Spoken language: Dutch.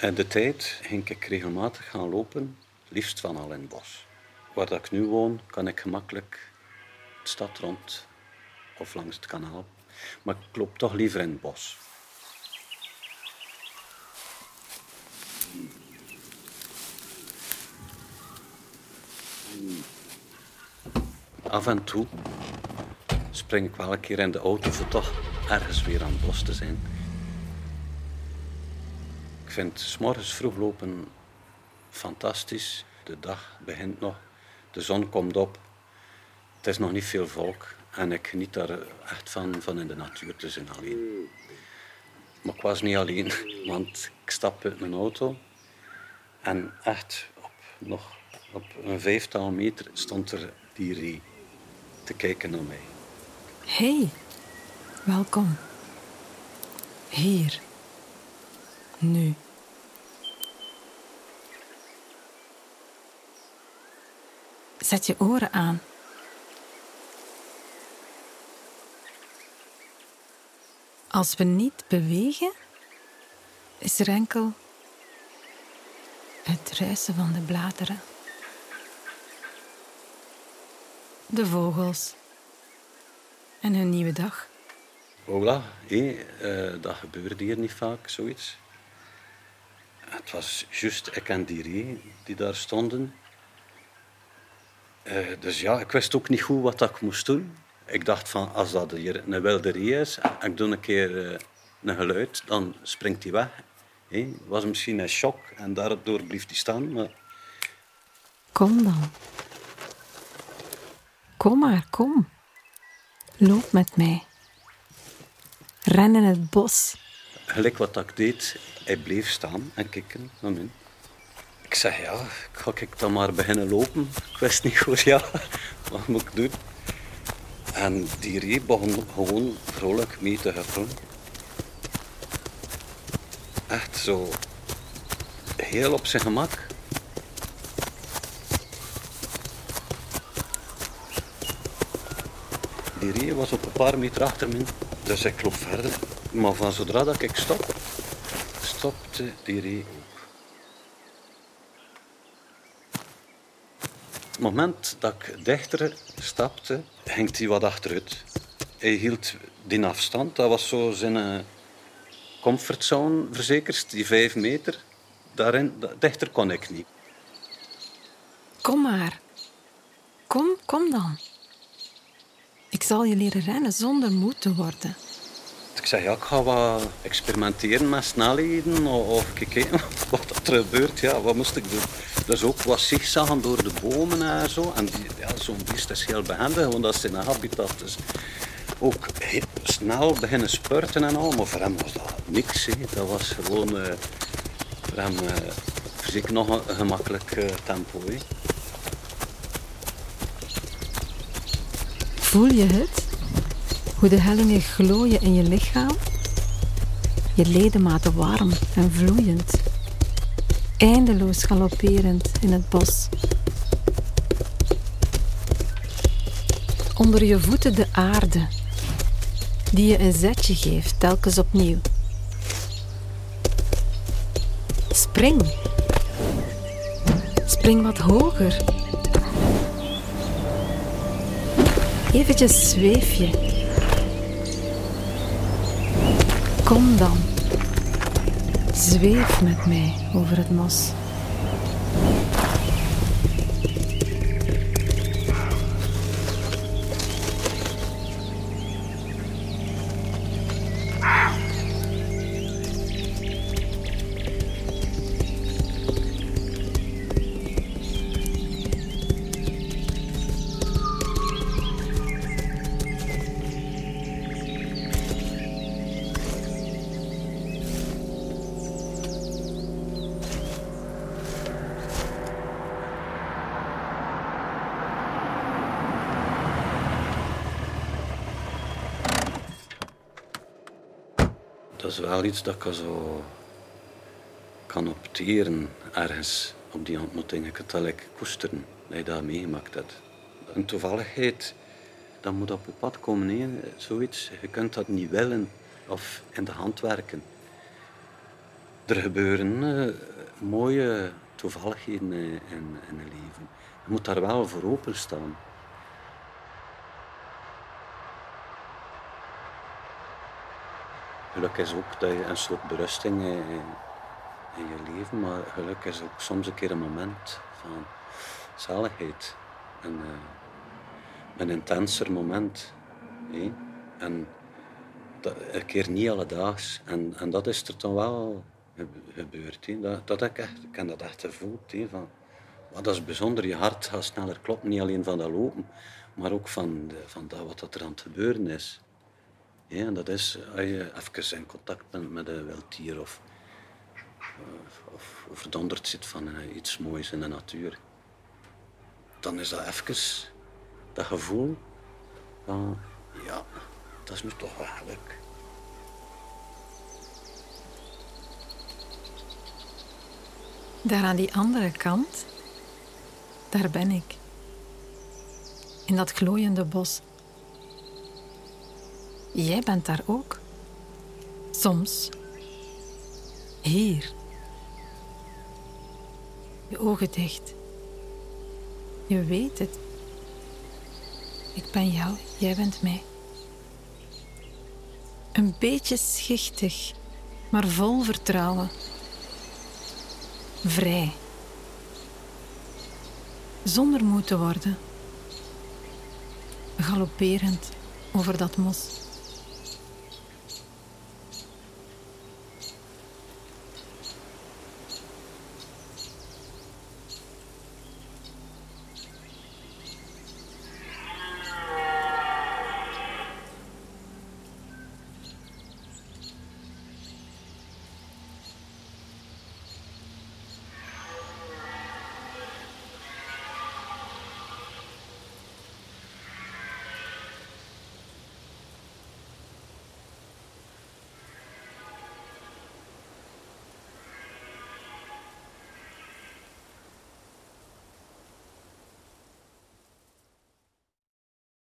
In de tijd ging ik regelmatig gaan lopen, liefst van al in het bos. Waar dat ik nu woon, kan ik gemakkelijk de stad rond of langs het kanaal. Maar ik loop toch liever in het bos. Af en toe spring ik wel een keer in de auto voor toch ergens weer aan het bos te zijn. Ik vind s morgens vroeg lopen fantastisch. De dag begint nog, de zon komt op. Het is nog niet veel volk en ik geniet daar echt van, van in de natuur te zijn alleen. Maar ik was niet alleen, want ik stap uit mijn auto en echt op, nog op een vijftal meter stond er die ree te kijken naar mij. Hey, welkom. Hier. Nu. Zet je oren aan. Als we niet bewegen, is er enkel het ruisen van de bladeren. De vogels en hun nieuwe dag. Voilà, hé, eh, dat gebeurde hier niet vaak, zoiets. Het was juist ik en die ree die daar stonden. Eh, dus ja, ik wist ook niet goed wat ik moest doen. Ik dacht van, als dat hier een wilde ree is en ik doe een keer eh, een geluid, dan springt hij weg. Hé, was misschien een shock en daardoor bleef hij staan. Kom dan. Kom maar, kom. Loop met mij. Ren in het bos. Gelijk wat ik deed, hij bleef staan en kijken naar mij. Ik zeg, ja, ga ik dan maar beginnen lopen? Ik wist niet goed, ja, wat moet ik doen? En die ree begon gewoon vrolijk mee te huppelen. Echt zo heel op zijn gemak. Die ree was op een paar meter achter me, dus ik loop verder. Maar van zodra dat ik stop, stopte die ook. Op het moment dat ik dichter stapte, ging hij wat achteruit. Hij hield die afstand, dat was zo zijn eh, comfortzone verzekerd, die vijf meter. Daarin, da- dichter kon ik niet. Kom maar. Kom, kom dan. Ik zal je leren rennen zonder moe te worden. Zei, ja, ik ga wat experimenteren met snelheden of, kijken wat er gebeurt. Ja, wat moest ik doen? Dus ook wat zigzaggen door de bomen en zo. En ja, zo'n beest is heel behendig, want dat is zijn habitat. Dus ook heel snel beginnen spurten en al. Maar voor hem was dat niks. Hè. Dat was gewoon eh, voor hem eh, zeker nog een, gemakkelijk eh, tempo. Hè. Voel je het? Hoe de hellingen glooien in je lichaam? Je ledematen warm en vloeiend. Eindeloos galopperend in het bos. Onder je voeten de aarde, die je een zetje geeft telkens opnieuw. Spring. Spring wat hoger. Eventjes zweef je. Kom dan. Zweef met mij over het mos. Dat is wel iets dat ik kan opteren ergens op die ontmoeting. Ik het koesteren dat je dat meegemaakt hebt. Een toevalligheid, dat moet op je pad komen. Hè. Zoiets. Je kunt dat niet willen of in de hand werken. Er gebeuren eh, mooie toevalligheden in, in, in een leven. Je moet daar wel voor openstaan. Geluk is ook dat je een soort berusting in, in je leven, maar geluk is ook soms een keer een moment van zaligheid. En, uh, een intenser moment. Hé? En dat, een keer niet alledaags. En, en dat is er dan wel gebeurd. Dat, dat ik, echt, ik heb dat echt gevoeld. Van, wat dat is bijzonder. Je hart gaat sneller kloppen. Niet alleen van dat lopen, maar ook van, de, van dat wat er aan het gebeuren is. Ja, en dat is als je even in contact bent met een wild dier of, of, of overdonderd zit van uh, iets moois in de natuur. Dan is dat even dat gevoel van, ja, dat is nu toch wel geluk. Daar aan die andere kant, daar ben ik. In dat glooiende bos. Jij bent daar ook. Soms. Hier. Je ogen dicht. Je weet het. Ik ben jou, jij bent mij. Een beetje schichtig, maar vol vertrouwen. Vrij. Zonder moe te worden. Galopperend over dat mos.